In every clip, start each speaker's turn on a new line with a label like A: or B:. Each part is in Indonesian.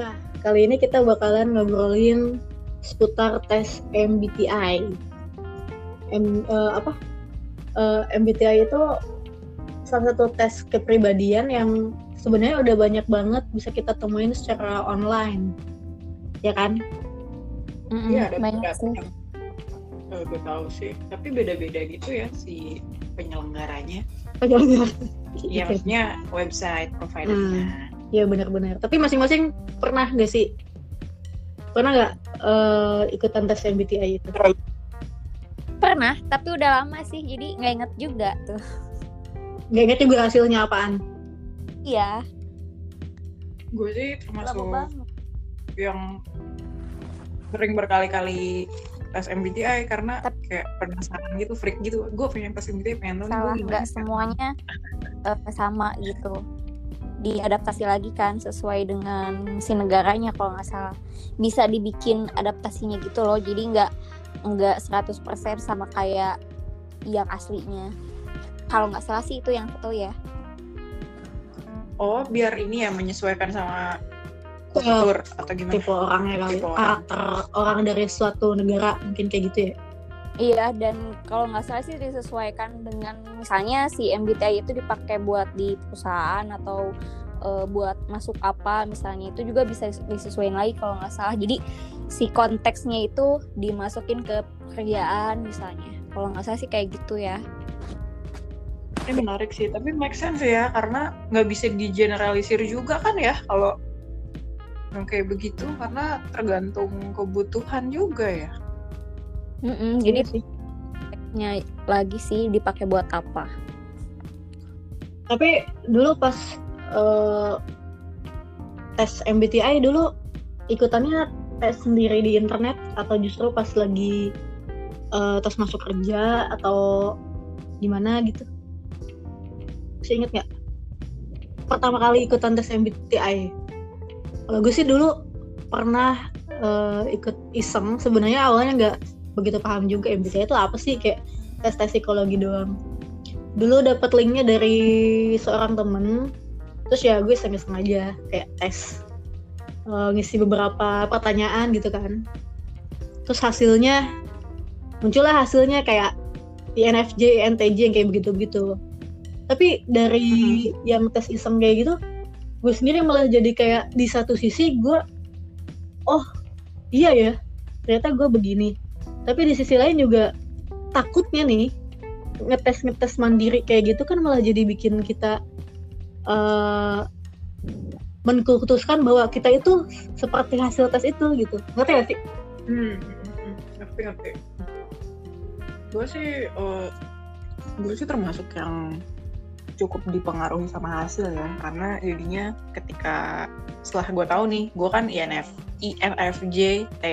A: Nah, kali ini kita bakalan ngobrolin seputar tes MBTI. M, uh, apa? Uh, MBTI itu salah satu tes kepribadian yang sebenarnya udah banyak banget bisa kita temuin secara online, ya kan?
B: Iya, ada banyak sih. Yang, uh, gue tahu sih, tapi beda-beda gitu ya si penyelenggaranya.
A: Penyelenggara.
B: Iya, maksudnya website providernya. Hmm
A: ya benar-benar. Tapi masing-masing pernah gak sih? Pernah nggak uh, ikutan tes MBTI itu?
C: Pernah tapi udah lama sih jadi nggak inget juga tuh.
A: Nggak inget juga hasilnya apaan?
C: Iya.
B: Gue sih termasuk yang sering berkali-kali tes MBTI karena Tapi, kayak penasaran gitu, freak gitu. Gue pengen tes MBTI, pengen
C: tahu. Salah, nggak semuanya uh, sama gitu diadaptasi lagi kan sesuai dengan si negaranya kalau nggak salah. Bisa dibikin adaptasinya gitu loh jadi nggak nggak 100% sama kayak yang aslinya. Kalau nggak salah sih itu yang tahu ya.
B: Oh biar ini ya menyesuaikan sama kultur atau gimana?
A: Tipe orangnya kali tipe orang. karakter orang dari suatu negara mungkin kayak gitu ya
C: Iya dan kalau nggak salah sih disesuaikan dengan misalnya si MBTI itu dipakai buat di perusahaan atau uh, buat masuk apa misalnya itu juga bisa disesuaikan lagi kalau nggak salah. Jadi si konteksnya itu dimasukin ke pekerjaan misalnya. Kalau nggak salah sih kayak gitu ya.
B: Ini menarik sih, tapi make sense ya karena nggak bisa digeneralisir juga kan ya kalau kayak begitu karena tergantung kebutuhan juga ya.
C: Mm -mm, jadi sih lagi sih dipakai buat apa?
A: Tapi dulu pas uh, tes MBTI dulu ikutannya tes sendiri di internet atau justru pas lagi uh, tes masuk kerja atau gimana gitu? Saya inget nggak? Pertama kali ikutan tes MBTI. Kalau gue sih dulu pernah uh, ikut iseng. Sebenarnya awalnya nggak begitu paham juga MBTI itu apa sih kayak tes tes psikologi doang. Dulu dapat linknya dari seorang temen terus ya gue iseng-iseng aja kayak tes uh, ngisi beberapa pertanyaan gitu kan. Terus hasilnya muncullah hasilnya kayak INFJ, INTJ yang kayak begitu-begitu. Tapi dari hmm. yang tes iseng kayak gitu gue sendiri malah jadi kayak di satu sisi gue oh iya ya ternyata gue begini tapi di sisi lain juga takutnya nih ngetes ngetes mandiri kayak gitu kan malah jadi bikin kita uh, menkultuskan bahwa kita itu seperti hasil tes itu gitu ngerti gak sih?
B: Hmm, ngerti ngerti. Gue sih, uh, gue sih termasuk yang cukup dipengaruhi sama hasil ya, karena jadinya ketika setelah gue tahu nih, gue kan INF, INFJ T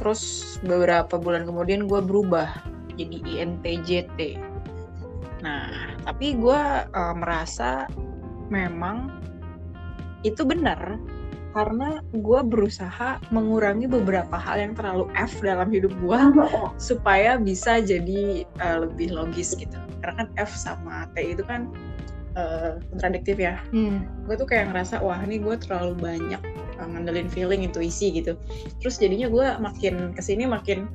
B: terus beberapa bulan kemudian gue berubah jadi INTJT nah tapi gue uh, merasa memang itu benar karena gue berusaha mengurangi beberapa hal yang terlalu F dalam hidup gue supaya bisa jadi uh, lebih logis gitu. Karena kan F sama T itu kan uh, kontradiktif ya. Hmm. gue tuh kayak ngerasa wah ini gue terlalu banyak ngandelin feeling intuisi gitu. Terus jadinya gue makin ke sini makin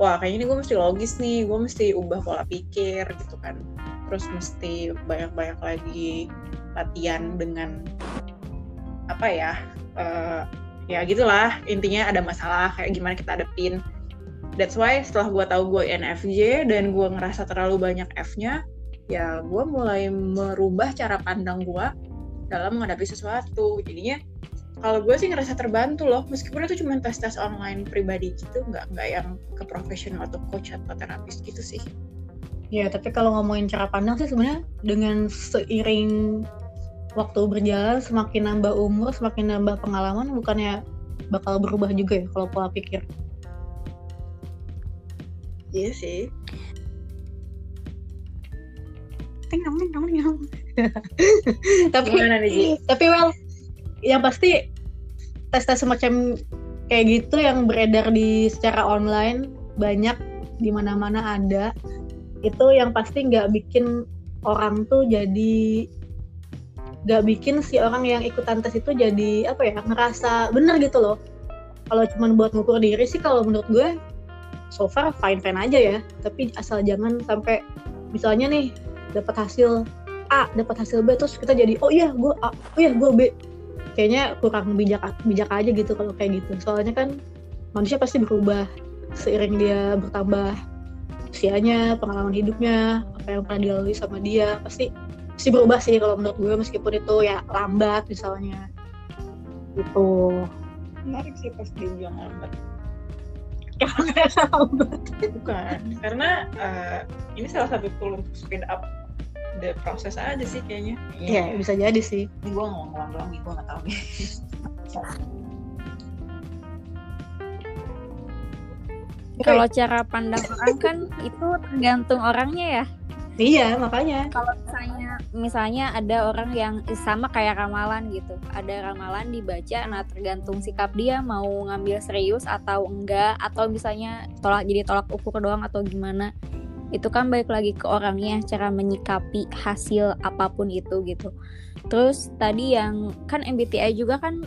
B: wah kayaknya ini gue mesti logis nih gue mesti ubah pola pikir gitu kan. Terus mesti banyak-banyak lagi latihan dengan apa ya uh, ya gitulah intinya ada masalah kayak gimana kita hadapin that's why setelah gue tahu gue NFJ dan gue ngerasa terlalu banyak F-nya ya gue mulai merubah cara pandang gue dalam menghadapi sesuatu. Jadinya kalau gue sih ngerasa terbantu loh meskipun itu cuma tes tes online pribadi gitu nggak nggak yang ke profesional atau coach atau terapis gitu sih.
A: Ya tapi kalau ngomongin cara pandang sih sebenarnya dengan seiring waktu berjalan semakin nambah umur semakin nambah pengalaman bukannya bakal berubah juga ya kalau pola pikir?
B: Iya sih.
A: Tapi tapi well yang pasti tes-tes semacam kayak gitu yang beredar di secara online banyak di mana-mana ada itu yang pasti nggak bikin orang tuh jadi gak bikin si orang yang ikutan tes itu jadi apa ya ngerasa bener gitu loh. Kalau cuma buat ngukur diri sih kalau menurut gue so far fine fine aja ya. Tapi asal jangan sampai misalnya nih dapat hasil A dapat hasil B terus kita jadi oh iya gue A oh iya gue B kayaknya kurang bijak bijak aja gitu kalau kayak gitu. Soalnya kan manusia pasti berubah seiring dia bertambah usianya pengalaman hidupnya apa yang pernah dilalui sama dia. Pasti pasti berubah sih kalau menurut gue meskipun itu ya lambat misalnya. Gitu.
B: Menarik sih pas dia bilang lambat.
A: Karena lambat.
B: Bukan. Karena uh, ini salah satu tool untuk speed up the proses aja sih kayaknya
A: ya yeah, bisa jadi sih
B: ini gue ngomong ngomong doang nih gue nggak tahu nih
C: kalau cara pandang orang kan itu tergantung orangnya ya
A: Iya, makanya.
C: Kalau misalnya misalnya ada orang yang sama kayak ramalan gitu. Ada ramalan dibaca nah tergantung sikap dia mau ngambil serius atau enggak atau misalnya tolak jadi tolak ukur doang atau gimana. Itu kan balik lagi ke orangnya cara menyikapi hasil apa pun itu gitu. Terus tadi yang kan MBTI juga kan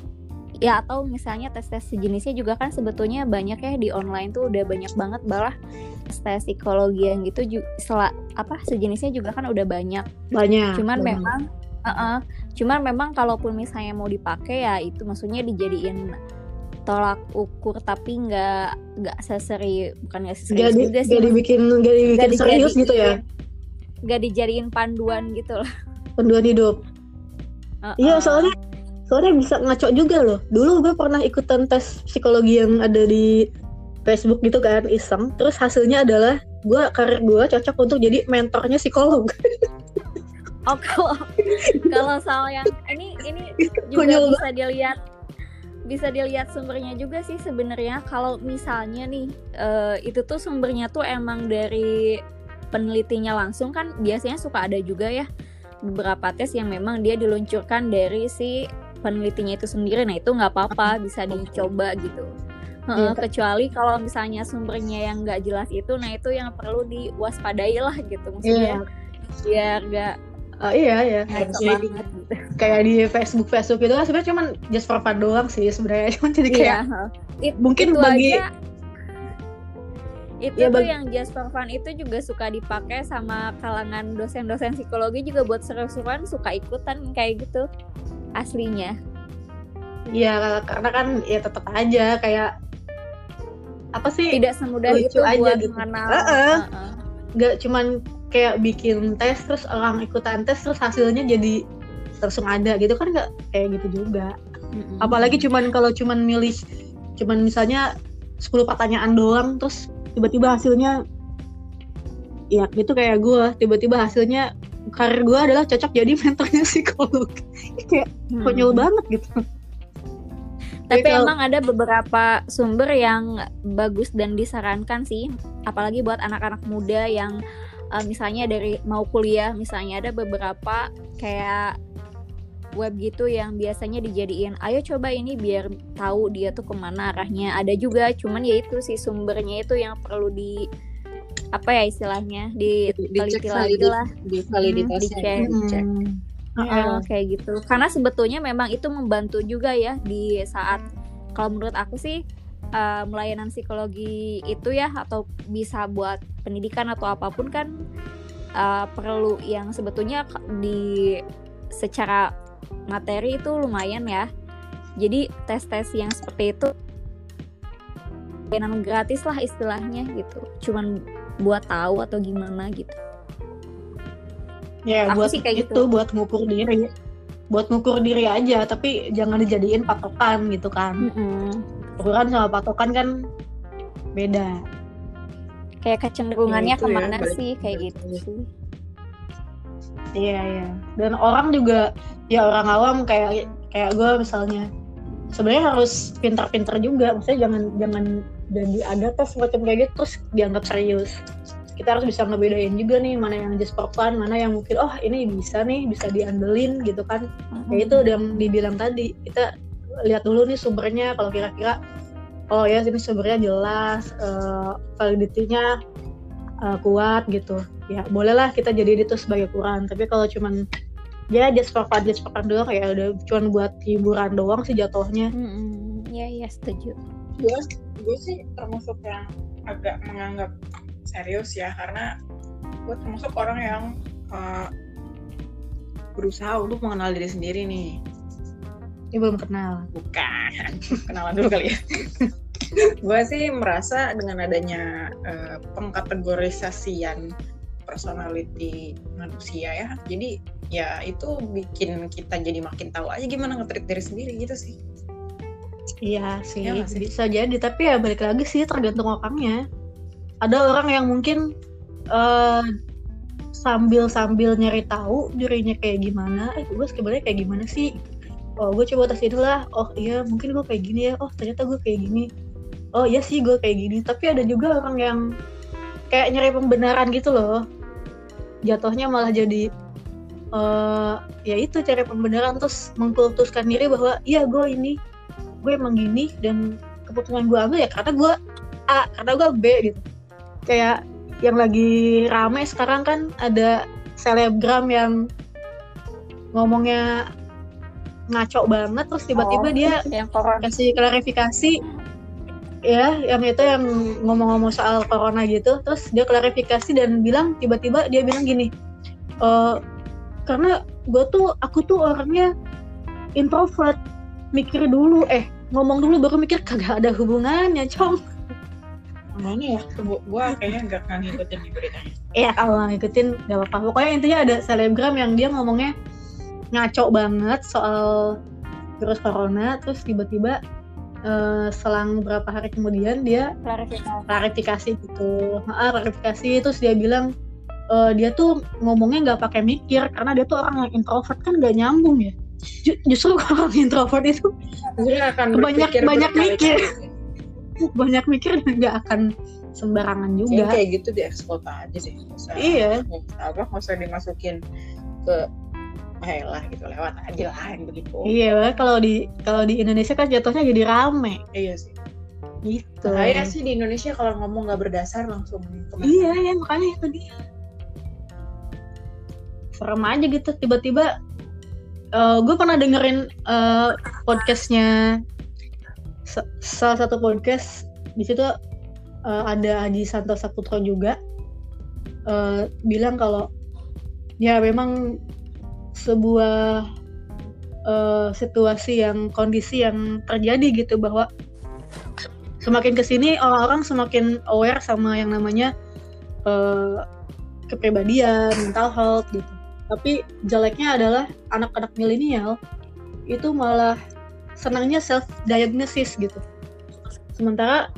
C: ya atau misalnya tes-tes sejenisnya juga kan sebetulnya banyak ya di online tuh udah banyak banget balah tes psikologi yang gitu juga apa sejenisnya juga kan udah banyak
A: banyak
C: cuman
A: banyak.
C: memang uh -uh, cuman memang kalaupun misalnya mau dipakai ya itu maksudnya dijadiin tolak ukur tapi nggak nggak seseri bukan nggak serius
A: gak
C: juga sih
A: gak dibikin gak dibikin
C: Gak
A: serius gitu ya?
C: Nggak dijadiin panduan gitu loh.
A: Panduan hidup? Iya soalnya soalnya bisa ngaco juga loh. Dulu gue pernah ikutan tes psikologi yang ada di Facebook gitu kan iseng. Terus hasilnya adalah gue karir gue cocok untuk jadi mentornya psikolog.
C: Oh kalau kalau soal yang ini ini juga
A: Konyol
C: bisa dilihat bisa dilihat sumbernya juga sih sebenarnya. Kalau misalnya nih eh, itu tuh sumbernya tuh emang dari penelitinya langsung kan biasanya suka ada juga ya beberapa tes yang memang dia diluncurkan dari si penelitinya itu sendiri. Nah itu nggak apa-apa bisa dicoba gitu.
A: Iya.
C: kecuali kalau misalnya sumbernya yang nggak jelas itu nah itu yang perlu diwaspadai lah gitu maksudnya. Biar nggak
A: Ah, iya ya
C: ngaco
A: Kayak- di Facebook Facebook itu kan sebenarnya cuma just for fun doang sih sebenarnya cuma jadi kayak
C: Iya, heeh. It-
A: mungkin
C: itu
A: bagi
C: aja itu
A: Ya,
C: tuh
A: bagi-
C: yang just for fun itu juga suka dipakai sama kalangan dosen-dosen psikologi juga buat seru-seruan suka ikutan kayak gitu aslinya
A: ya karena kan ya tetap aja kayak apa sih
C: tidak semudah itu
A: aja
C: buat
A: gitu.
C: mengenal
A: Heeh.
C: Heeh.
A: nggak cuman kayak bikin tes terus orang ikutan tes terus hasilnya jadi langsung ada gitu kan nggak kayak gitu juga
C: Mm-mm.
A: apalagi cuman kalau cuman milih cuman misalnya 10 pertanyaan doang terus tiba-tiba hasilnya ya gitu kayak gue tiba-tiba hasilnya karir gue adalah cocok jadi mentornya psikolog kayak
C: Hmm.
A: konyol banget gitu
C: Tapi
A: kalau-
C: emang ada beberapa sumber yang bagus dan disarankan sih, apalagi buat anak-anak muda yang uh, misalnya dari mau kuliah, misalnya ada beberapa kayak web gitu yang biasanya dijadiin, ayo coba ini biar tahu dia tuh ke mana arahnya. Ada juga, cuman ya itu sih sumbernya itu yang perlu di apa ya istilahnya diteliti lagi lah.
B: di validasi
C: dicek.
B: dicek
A: Hmm.
C: Heeh, kayak gitu. Karena sebetulnya memang itu membantu juga ya di saat kalau menurut aku sih eh, melayanan psikologi itu ya atau bisa buat pendidikan atau apa pun kan eh, perlu yang sebetulnya di secara materi itu lumayan ya. Jadi tes-tes yang seperti itu layanan gratis lah istilahnya gitu. Cuman buat tahu atau gimana gitu.
A: ya
C: Aku
A: buat
C: sih kayak
A: itu
C: gitu.
A: buat ngukur diri buat ngukur diri aja tapi jangan dijadiin patokan gitu kan
C: Mm-mm.
A: Ukuran sama patokan kan beda
C: kayak kecenderungannya
B: Ya, itu ya,
C: ke mana
B: balik-
C: sih kayak gitu sih
A: Iya iya. Dan orang juga ya orang awam kayak kayak gue misalnya sebenarnya harus pintar-pintar juga. Maksudnya jangan jangan jadi ada tes semacam kayak gitu terus dianggap serius. Kita harus bisa ngebedain juga nih mana yang just for fun, mana yang mungkin oh ini bisa nih bisa diandelin gitu kan. Ya itu yang dibilang tadi kita lihat dulu nih sumbernya kalau kira-kira oh ya ini sumbernya jelas, eh, validity-nya eh, kuat gitu. Ya bolehlah kita jadi itu sebagai ukuran tapi kalau cuman ya just for fun just for fun doang ya udah cuma buat hiburan doang sih jatuhnya.
C: Mm-mm. ya ya setuju.
B: Gue gue sih termasuk yang agak menganggap serius ya karena gue termasuk orang yang uh, berusaha untuk mengenal diri sendiri nih
A: ini belum kenal.
B: Bukan. Kenalan dulu kali ya. Gue sih merasa dengan adanya uh, pengkategorisasian personality manusia ya jadi ya itu bikin kita jadi makin tahu aja gimana ngetrit diri sendiri gitu sih.
A: Iya sih,
B: sih?
A: bisa jadi. Tapi ya balik lagi sih tergantung orangnya. Ada orang yang mungkin eh, sambil sambil nyari tahu dirinya kayak gimana eh gue sebenarnya kayak gimana sih oh gue coba tes inilah oh iya mungkin gue kayak gini ya. Oh ternyata gue kayak gini. Oh iya sih gue kayak gini. Tapi ada juga orang yang kayak nyari pembenaran gitu loh. Jatuhnya malah jadi eh ya itu cari pembenaran. Terus mengkultuskan diri bahwa iya gue ini gue emang gini dan keputusan gue ambil ya karena gue A karena gue B gitu. Kayak yang lagi rame sekarang kan ada selebgram yang ngomongnya ngaco banget terus tiba-tiba
C: Oh,
A: dia
C: yang corona.
A: kasih klarifikasi ya yang itu yang ngomong-ngomong soal corona gitu. Terus dia klarifikasi dan bilang tiba-tiba dia bilang gini e, karena gue tuh aku tuh orangnya introvert mikir dulu eh ngomong dulu baru mikir kagak ada hubungannya cong.
B: Mana ya gue kayaknya nggak akan ngikutin di beritanya.
A: Iya kalau nggak ngikutin gak apa-apa. Pokoknya intinya ada selebgram yang dia ngomongnya ngaco banget soal virus corona terus tiba-tiba eh, selang beberapa hari kemudian dia
C: klarifikasi.
A: klarifikasi gitu. Ah klarifikasi terus dia bilang eh, dia tuh ngomongnya nggak pakai mikir karena dia tuh orang yang introvert kan nggak nyambung ya. Ju- justru orang introvert itu
B: akan
A: Banyak- banyak
B: berkali-kali.
A: banyak mikir nggak akan sembarangan juga.
B: kayak gitu dieksploit aja sih. Usah
A: iya.
B: apa nggak usah dimasukin ke eh lah gitu lewat aja lah yang begitu.
A: Iya kalau di kalau di Indonesia kan jatuhnya jadi rame.
B: Iya sih.
A: Gitu.
B: Bahaya sih di Indonesia kalau ngomong nggak berdasar langsung kena.
A: iya ya makanya itu dia. Serem aja gitu tiba-tiba gue pernah dengerin eh, podcastnya sa- salah satu podcast di situ eh, ada Haji Santo Saputro juga eh, bilang kalau ya memang sebuah eh, situasi yang kondisi yang terjadi gitu bahwa semakin ke sini orang-orang semakin aware sama yang namanya eh, kepribadian, mental health gitu. Tapi jeleknya adalah anak-anak milenial itu malah senangnya self diagnosis gitu. Sementara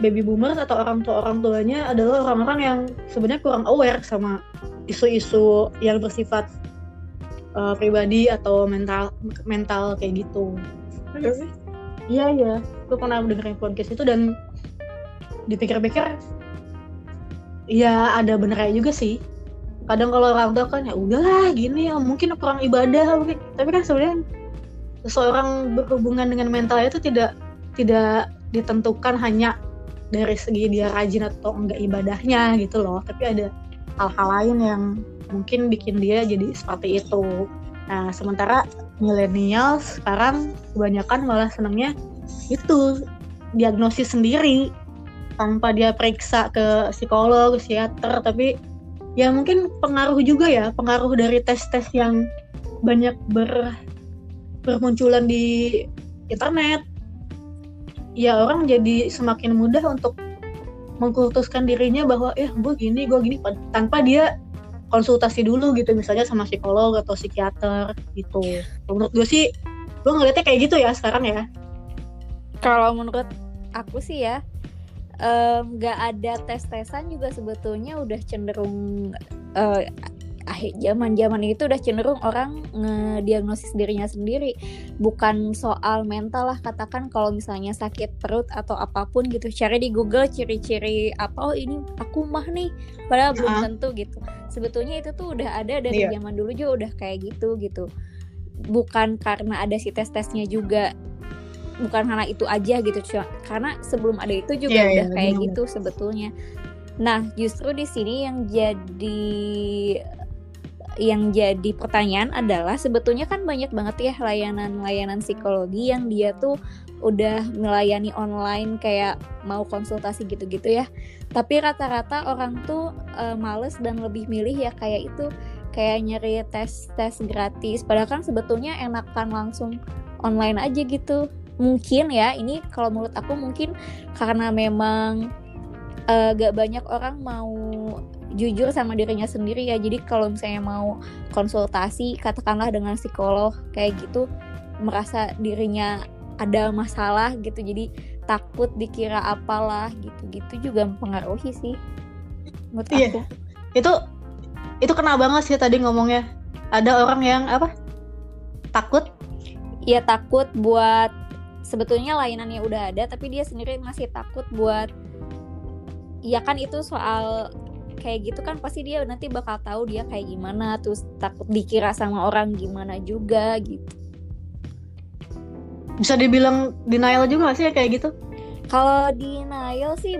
A: baby boomers atau orang tua orang tuanya adalah orang-orang yang sebenarnya kurang aware sama isu-isu yang bersifat eh, pribadi atau mental mental kayak gitu.
B: Iya sih.
A: Iya iya, gue pernah dengerin podcast itu dan dipikir-pikir, ya ada benernya juga sih. Kadang kalau orang tua kan ya udahlah gini ya mungkin kurang ibadah mungkin, tapi kan sebenarnya seseorang berhubungan dengan mentalnya itu tidak tidak ditentukan hanya dari segi dia rajin atau enggak ibadahnya gitu loh, tapi ada hal-hal lain yang mungkin bikin dia jadi seperti itu. Nah, sementara milenial sekarang kebanyakan malah senangnya itu diagnosis sendiri tanpa dia periksa ke psikolog, psikiater, tapi ya mungkin pengaruh juga ya, pengaruh dari tes-tes yang banyak ber bermunculan di internet. Ya orang jadi semakin mudah untuk mengkultuskan dirinya bahwa ya gue gini, gue gini tanpa dia konsultasi dulu gitu misalnya sama psikolog atau psikiater gitu. Menurut gue sih gue ngeliatnya kayak gitu ya sekarang ya.
C: kalau menurut aku sih ya nggak ada tes tesan juga sebetulnya udah cenderung eh, akhir zaman zaman itu udah cenderung orang ngediagnosis dirinya sendiri bukan soal mental lah katakan kalau misalnya sakit perut atau apa pun gitu cari di Google ciri-ciri apa oh ini aku mah nih padahal belum
A: Ah.
C: tentu gitu sebetulnya itu tuh udah ada dari
B: Iya.
C: zaman dulu juga udah kayak gitu gitu bukan karena ada si tes tesnya juga bukan karena itu aja gitu karena sebelum ada itu juga
A: Iya,
C: udah
A: iya,
C: kayak
A: benar.
C: gitu sebetulnya nah justru di sini yang jadi yang jadi pertanyaan adalah sebetulnya kan banyak banget ya layanan-layanan psikologi yang dia tuh udah melayani online kayak mau konsultasi gitu-gitu ya. Tapi rata-rata orang tuh uh, males dan lebih milih ya kayak itu kayak nyari tes tes gratis. Padahal kan sebetulnya enakan langsung online aja gitu. Mungkin ya ini kalau menurut aku mungkin karena memang uh, gak banyak orang mau jujur sama dirinya sendiri ya. Jadi kalau misalnya mau konsultasi katakanlah dengan psikolog kayak gitu merasa dirinya ada masalah gitu jadi takut dikira apalah gitu-gitu juga mempengaruhi sih
A: menurut iya. aku. Itu itu kena banget sih tadi ngomongnya. Ada orang yang apa? Takut?
C: Iya takut buat sebetulnya layanannya udah ada tapi dia sendiri masih takut buat ya kan itu soal kayak gitu kan pasti dia nanti bakal tahu dia kayak gimana terus takut dikira sama orang gimana juga gitu.
A: Bisa dibilang denial juga gak sih kayak gitu?
C: Kalau denial sih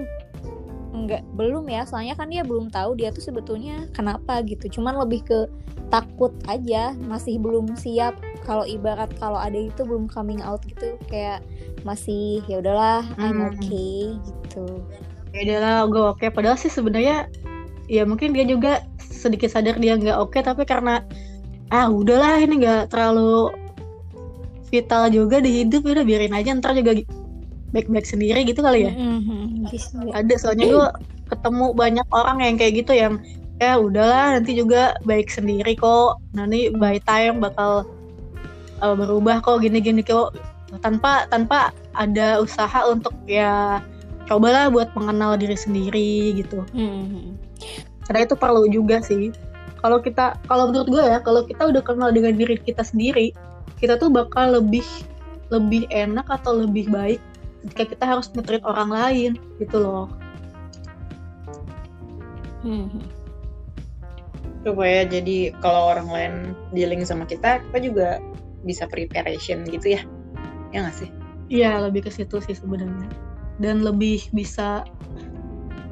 C: enggak belum ya. Soalnya kan dia belum tahu dia tuh sebetulnya kenapa gitu. Cuman lebih ke takut aja masih belum siap. Kalau ibarat kalau ada itu belum coming out gitu kayak masih ya udahlah I'm hmm. okay gitu.
A: Ya udahlah gue oke okay. padahal sih sebenarnya ya mungkin dia juga sedikit sadar dia nggak oke okay, tapi karena ah udahlah ini nggak terlalu vital juga di hidup udah biarin aja ntar juga baik-baik sendiri gitu kali ya. Mm-hmm. ada soalnya gue ketemu banyak orang yang kayak gitu yang ya udahlah nanti juga baik sendiri kok. Nanti by time bakal uh, berubah kok gini-gini kok. Tanpa tanpa ada usaha untuk ya cobalah buat mengenal diri sendiri gitu. Mm-hmm. Karena itu perlu juga sih. Kalau kita kalau menurut gue ya kalau kita udah kenal dengan diri kita sendiri kita tuh bakal lebih lebih enak atau lebih baik ketika kita harus ngetrit orang lain gitu loh.
B: Hmm. supaya jadi kalau orang lain dealing sama kita kita juga bisa preparation gitu ya. Ya nggak sih?
A: Iya lebih ke situ sih sebenarnya. Dan lebih bisa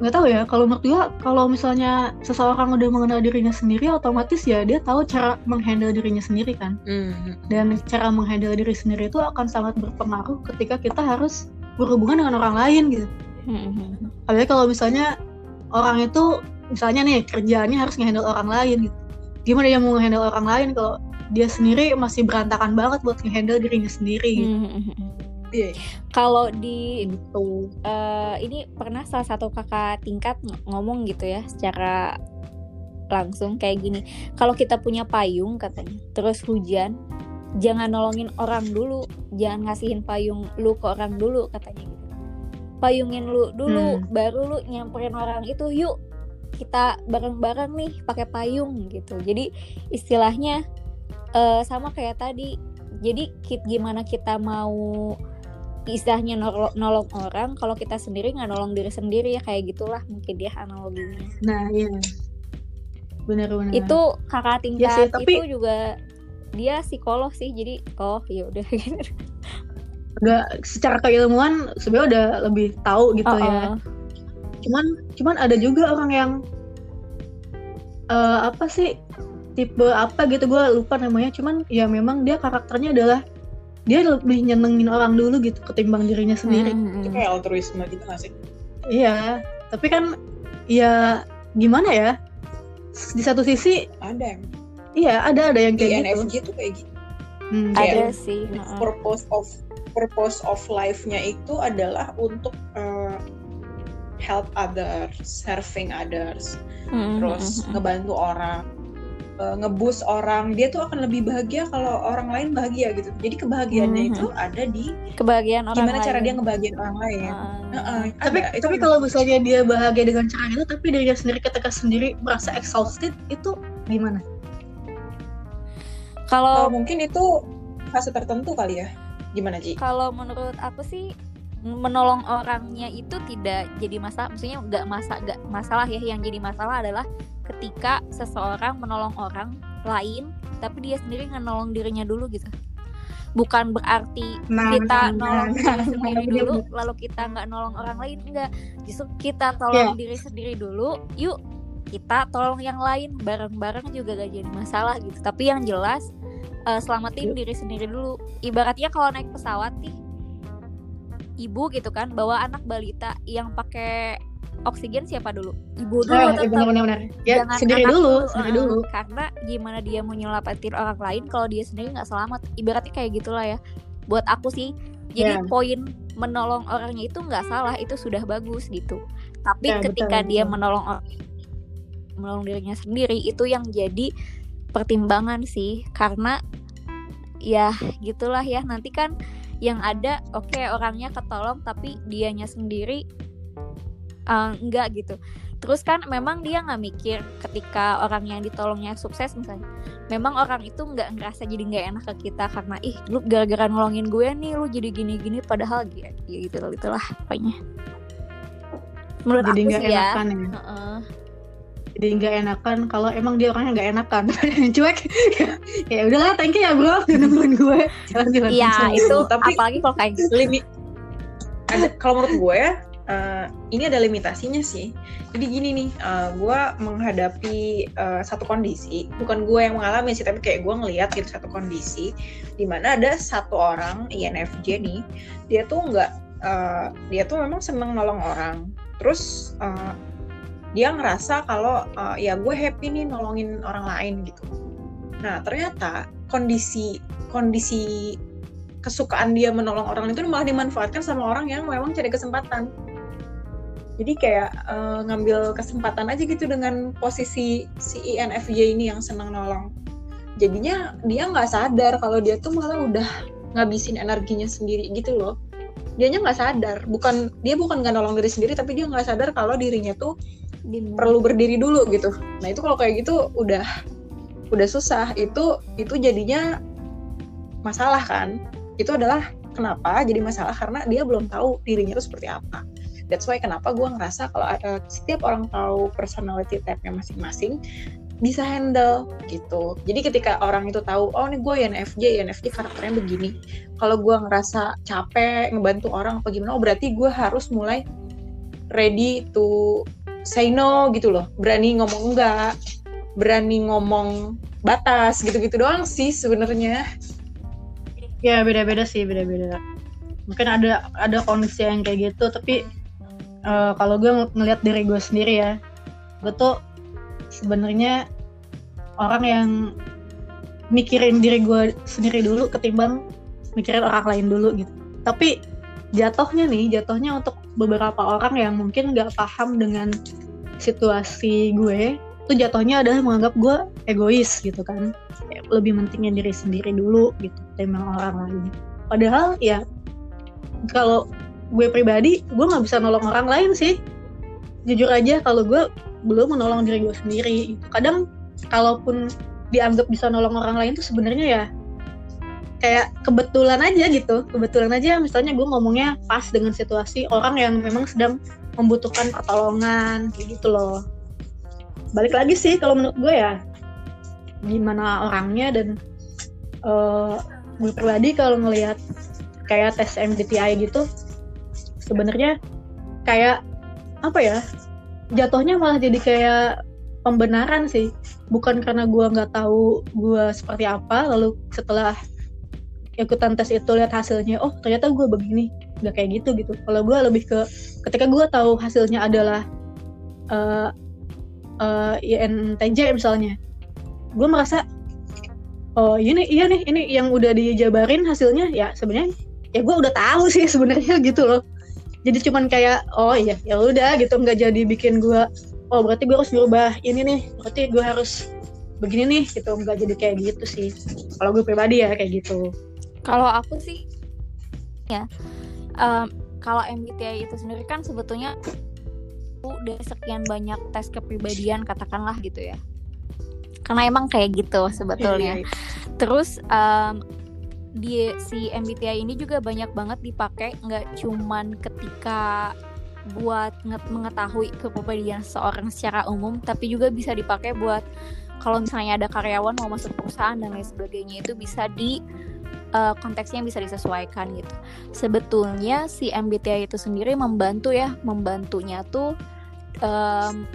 A: nggak tahu ya kalau menurut gue kalau misalnya seseorang udah mengenal dirinya sendiri otomatis ya dia tahu cara menghandle dirinya sendiri kan mm-hmm. dan cara menghandle diri sendiri itu akan sangat berpengaruh ketika kita harus berhubungan dengan orang lain gitu. Hmm. Apalagi kalau misalnya orang itu misalnya nih kerjaannya harus ngehandle orang lain gitu. Gimana dia mau ngehandle orang lain kalau dia sendiri masih berantakan banget buat ngehandle dirinya sendiri gitu. Hmm.
C: Yeah. Kalau di itu uh, ini pernah salah satu kakak tingkat ngomong gitu ya secara langsung kayak gini. Kalau kita punya payung katanya, terus hujan, jangan nolongin orang dulu jangan ngasihin payung lu ke orang dulu katanya gitu payungin lu dulu hmm. baru lu nyamperin orang itu yuk kita bareng-bareng nih pakai payung gitu jadi istilahnya uh, sama kayak tadi jadi kit gimana kita mau istilahnya nolong, nolong orang kalau kita sendiri nggak nolong diri sendiri ya kayak gitulah mungkin dia analoginya.
A: Nah iya. Benar-benar
C: itu kakak tingkat ya sih, tapi... itu juga dia psikolog sih jadi oh ya udah.
A: Gak secara keilmuan sebenarnya udah lebih tahu gitu oh, ya. Cuman cuman ada juga orang yang uh, apa sih tipe apa gitu gue lupa namanya. Cuman ya memang dia karakternya adalah dia lebih nyenengin orang dulu gitu ketimbang dirinya sendiri.
B: Hmm, Itu kayak altruisme gitu gak sih?
A: Iya, tapi kan ya gimana ya? Di satu sisi
B: ada
A: Iya, ada ada yang kayak
B: INFJ gitu. tuh kayak gitu.
C: Hmm, ada sih.
B: Purpose of purpose of life-nya itu adalah untuk uh, help others, serving others, mm-hmm. terus hmm, hmm. ngebantu orang, ngebus orang. Dia tuh akan lebih bahagia kalau orang lain bahagia gitu. Jadi kebahagiaannya mm-hmm. itu ada di
C: kebahagiaan orang
B: gimana lain. cara dia ngebahagiain orang lain. Uh,
A: uh, uh, tapi ada, tapi kalau misalnya dia bahagia dengan cara itu, tapi dirinya sendiri ketika sendiri merasa exhausted, itu gimana?
B: Kalau mungkin itu fase tertentu kali ya. Gimana Ji?
C: Kalau menurut aku sih menolong orangnya itu tidak jadi masalah. Maksudnya nggak masa nggak masalah ya. Yang jadi masalah adalah ketika seseorang menolong orang lain, tapi dia sendiri nggak nolong dirinya dulu gitu. Bukan berarti nah, kita nah, nolong nah, diri sendiri nah, dulu, lalu kita nggak nolong orang lain enggak. Justru kita tolong yeah. diri sendiri dulu. Yuk kita tolong yang lain bareng-bareng juga gak jadi masalah gitu tapi yang jelas uh, selamatin diri sendiri dulu ibaratnya kalau naik pesawat nih ibu gitu kan bawa anak balita yang pakai oksigen siapa dulu? Ibu dulu
A: nah,
C: tetap
A: benar, benar. ya
C: Jangan
A: sendiri dulu
C: dulu,
A: sendiri
C: uh,
A: dulu.
C: karena gimana dia mau nyelamatin orang lain kalau dia sendiri nggak selamat? Ibaratnya kayak gitulah ya. Buat aku sih jadi
A: Ya.
C: poin menolong orangnya itu nggak salah itu sudah bagus gitu. Tapi
A: Ya,
C: ketika
A: betul,
C: dia
A: betul.
C: menolong or- menolong dirinya sendiri itu yang jadi pertimbangan sih. Karena ya gitulah ya nanti kan yang ada oke orangnya ketolong tapi dianya sendiri uh, enggak gitu. Terus kan memang dia nggak mikir ketika orang yang ditolongnya sukses misalnya. Memang orang itu nggak ngerasa jadi nggak enak ke kita karena ih lu gara-gara nolongin gue nih lu jadi gini-gini padahal ya, ya gitu loh itulah pokoknya. Menurut
A: jadi
C: aku sih ya.
A: enakan ya.
C: Heeh.
A: jadi nggak enakan kalau emang dia orangnya nggak enakan. Cuek. Ya udahlah thank you ya bro nemuin gue. Jalan-jalan
C: Iya itu
B: Tapi-
C: apalagi kalau kayak gitu.
B: limit kalau menurut gue ya eh, ini ada limitasinya sih. Jadi gini nih eh, gue menghadapi eh, satu kondisi. Bukan gue yang mengalami sih tapi kayak gue ngeliat gitu satu kondisi di mana ada satu orang INFJ nih dia tuh nggak eh, dia tuh memang seneng nolong orang. Terus eh, dia ngerasa kalau eh, ya gue happy nih nolongin orang lain gitu. Nah ternyata kondisi kondisi kesukaan dia menolong orang itu malah dimanfaatkan sama orang yang memang cari kesempatan. Jadi kayak eh, ngambil kesempatan aja gitu dengan posisi si INFJ ini yang senang nolong. Jadinya dia nggak sadar kalau dia tuh malah udah ngabisin energinya sendiri gitu loh. Dianya nggak sadar, bukan dia bukan nggak nolong diri sendiri, tapi dia nggak sadar kalau dirinya tuh perlu berdiri dulu gitu. Nah itu kalau kayak gitu udah udah susah. Itu itu jadinya masalah kan. Itu adalah kenapa jadi masalah karena dia belum tahu dirinya itu seperti apa. That's why kenapa gue ngerasa kalau ada setiap orang tahu personality type-nya masing-masing bisa handle gitu. Jadi ketika orang itu tahu, oh ini gue INFJ, INFJ karakternya begini. Kalau gue ngerasa capek ngebantu orang apa gimana, oh berarti gue harus mulai ready to say no gitu loh. Berani ngomong enggak, berani ngomong batas gitu-gitu doang sih sebenarnya.
A: ya beda-beda sih beda-beda mungkin ada ada kondisi yang kayak gitu tapi eh, kalau gue ng- ngelihat diri gue sendiri ya gue tuh sebenarnya orang yang mikirin diri gue sendiri dulu ketimbang mikirin orang lain dulu gitu. Tapi jatuhnya nih jatuhnya untuk beberapa orang yang mungkin nggak paham dengan situasi gue itu jatuhnya adalah menganggap gue egois gitu kan. Lebih pentingnya diri sendiri dulu gitu ketimbang orang lain. Padahal ya kalau gue pribadi gue nggak bisa nolong orang lain sih. Jujur aja kalau gue belum menolong diri gue sendiri. Gitu. kadang kalaupun dianggap bisa nolong orang lain tuh sebenarnya ya kayak kebetulan aja gitu. Kebetulan aja misalnya gue ngomongnya pas dengan situasi orang yang memang sedang membutuhkan pertolongan gitu loh. Balik lagi sih kalau menurut gue ya gimana orangnya dan eh, gue pribadi kalau ngelihat kayak tes MBTI gitu sebenarnya kayak apa ya jatuhnya malah jadi kayak pembenaran sih. Bukan karena gue nggak tahu gue seperti apa lalu setelah ikutan tes itu lihat hasilnya oh ternyata gue begini. Nggak kayak gitu gitu. Kalau gue lebih ke ketika gue tahu hasilnya adalah eh eh, INTJ misalnya gue merasa oh ini iya nih ini yang udah dijabarin hasilnya ya sebenarnya ya gue udah tahu sih sebenarnya gitu loh jadi cuman kayak oh iya ya udah gitu nggak jadi bikin gue oh berarti gue harus berubah ini nih berarti gue harus begini nih gitu nggak jadi kayak gitu sih kalau gue pribadi ya kayak gitu
C: Kalau aku sih ya em, kalau MBTI itu sendiri kan sebetulnya dari sekian banyak tes kepribadian katakanlah gitu ya. Karena emang kayak gitu sebetulnya.
B: Iya, iya.
C: Terus em, di si MBTI ini juga banyak banget dipakai nggak cuman ketika buat nge- mengetahui kepribadian seseorang secara umum, tapi juga bisa dipakai buat kalau misalnya ada karyawan mau masuk perusahaan dan lain sebagainya itu bisa di eh, konteksnya bisa disesuaikan gitu. Sebetulnya si MBTI itu sendiri membantu ya, membantunya tuh em,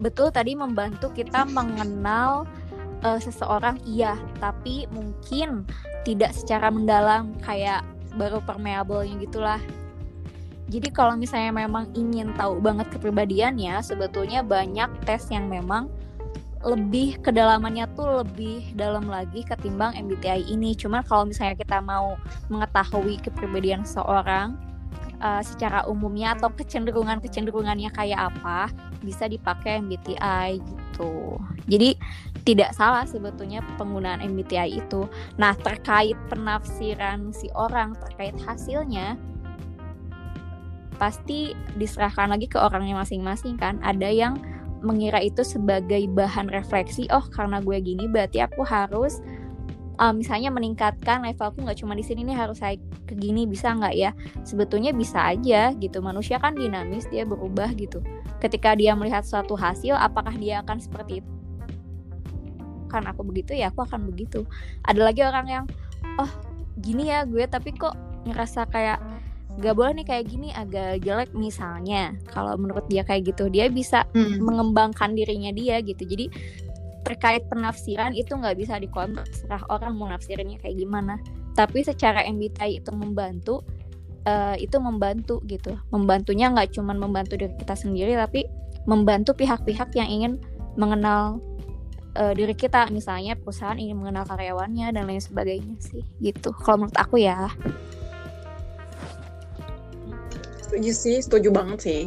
C: betul tadi membantu kita mengenal uh, seseorang iya tapi mungkin tidak secara mendalam kayak baru permeable-nya gitulah jadi kalau misalnya memang ingin tahu banget kepribadiannya sebetulnya banyak tes yang memang lebih kedalamannya tuh lebih dalam lagi ketimbang MBTI ini. Cuman kalau misalnya kita mau mengetahui kepribadian seorang uh, secara umumnya atau kecenderungan-kecenderungannya kayak apa, bisa dipakai MBTI gitu. Jadi tidak salah sebetulnya penggunaan MBTI itu. Nah, terkait penafsiran si orang terkait hasilnya pasti diserahkan lagi ke orangnya masing-masing kan. Ada yang mengira itu sebagai bahan refleksi oh karena gue gini berarti aku harus uh, misalnya meningkatkan levelku nggak cuma di sini nih harus saya ke gini bisa nggak ya? Sebetulnya bisa aja gitu. Manusia kan dinamis dia berubah gitu. Ketika dia melihat suatu hasil apakah dia akan seperti itu? Kan aku begitu ya aku akan begitu. Ada lagi orang yang oh gini ya gue tapi kok ngerasa kayak gak boleh nih kayak gini agak jelek. Misalnya kalau menurut dia kayak gitu dia bisa hmm. mengembangkan dirinya dia gitu. Jadi terkait penafsiran itu nggak bisa dikontrol orang mau nafsirinnya kayak gimana. Tapi secara MBTI itu membantu uh, itu membantu gitu. Membantunya nggak cuma membantu diri kita sendiri tapi membantu pihak-pihak yang ingin mengenal uh, diri kita. Misalnya perusahaan ingin mengenal karyawannya dan lain sebagainya sih gitu. Kalau menurut aku ya.
B: Setuju sih setuju banget sih.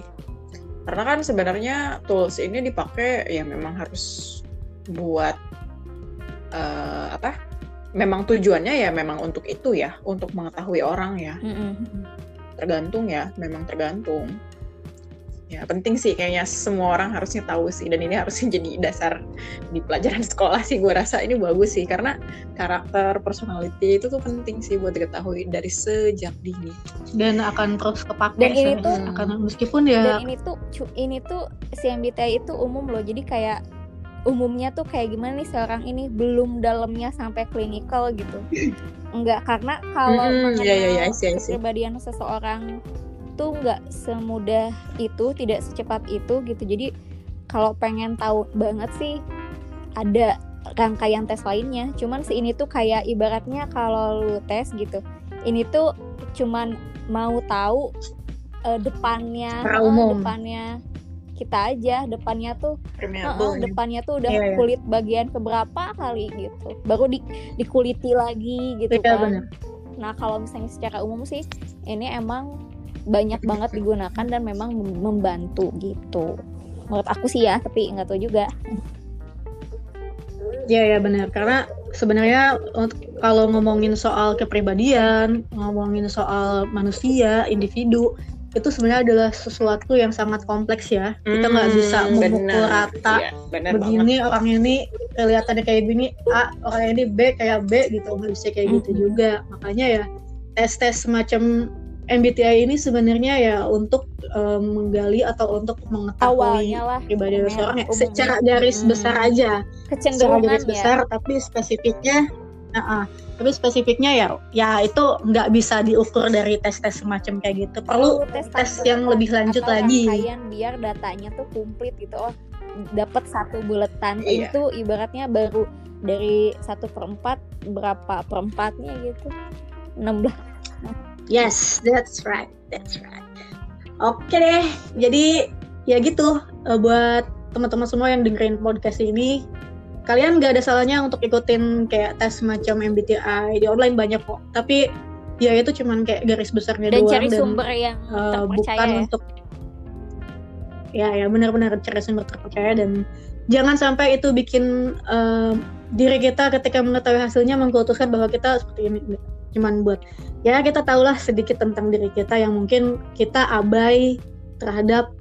B: Karena kan sebenarnya tools ini dipakai ya memang harus buat uh, apa memang tujuannya ya memang untuk itu ya untuk mengetahui orang ya. Mm -hmm. tergantung ya memang tergantung. Ya penting sih kayaknya semua orang harusnya tahu sih dan ini harusnya jadi dasar di pelajaran sekolah sih gue rasa ini bagus sih karena karakter personality itu tuh penting sih buat diketahui dari sejak dini.
A: Dan akan terus kepake
C: dan ini tuh
A: akan meskipun ya
C: dan ini tuh ini tuh si MBTI itu umum loh jadi kayak umumnya tuh kayak gimana nih seorang ini? Belum dalamnya sampai klinikal gitu. Enggak karena kalau mm, mengenal yeah, yeah, yeah, kepribadian seseorang tuh nggak semudah itu tidak secepat itu gitu. Jadi kalau pengen tahu banget sih ada rangkaian tes lainnya. Cuman si ini tuh kayak ibaratnya kalau lu tes gitu ini tuh cuman mau tahu uh, depannya uh, depannya kita aja depannya tuh uh, uh, depannya tuh udah yeah, yeah. kulit bagian keberapa kali gitu. Baru di dikuliti lagi gitu yeah, kan. bener. nah kalau misalnya secara umum sih ini emang banyak banget digunakan dan memang membantu gitu. Menurut aku sih ya tapi nggak tahu juga.
A: Ya ya benar karena sebenarnya kalau ngomongin soal kepribadian ngomongin soal manusia individu itu sebenarnya adalah sesuatu yang sangat kompleks ya kita nggak hmm, bisa memukul rata ya, begini banget. orang ini kelihatannya kayak gini A orang ini B kayak B gitu nggak bisa kayak gitu hmm. juga makanya ya tes tes semacam MBTI ini sebenarnya ya untuk um, menggali atau untuk mengetahui pribadi seseorang ya, secara garis hmm. besar aja, secara garis ya. besar, tapi spesifiknya, uh -uh, tapi spesifiknya ya, ya itu nggak bisa diukur dari tes-tes semacam kayak gitu. Perlu tes, tes yang lebih lanjut lagi.
C: biar datanya tuh komplit gitu. Oh, dapat satu buletan iya. itu ibaratnya baru dari satu perempat berapa perempatnya gitu, 16
A: Yes, that's right, that's right. Oke deh, jadi ya gitu uh, buat teman-teman semua yang dengerin podcast ini, kalian gak ada salahnya untuk ikutin kayak tes macam MBTI di online banyak kok. Tapi ya itu cuman kayak garis besarnya
C: dan
A: doang
C: cari dan sumber yang uh, bukan ya.
A: untuk ya ya benar-benar cari sumber terpercaya dan jangan sampai itu bikin uh, diri kita ketika mengetahui hasilnya mengkultuskan bahwa kita seperti ini cuman buat ya kita tahulah sedikit tentang diri kita yang mungkin kita abai terhadap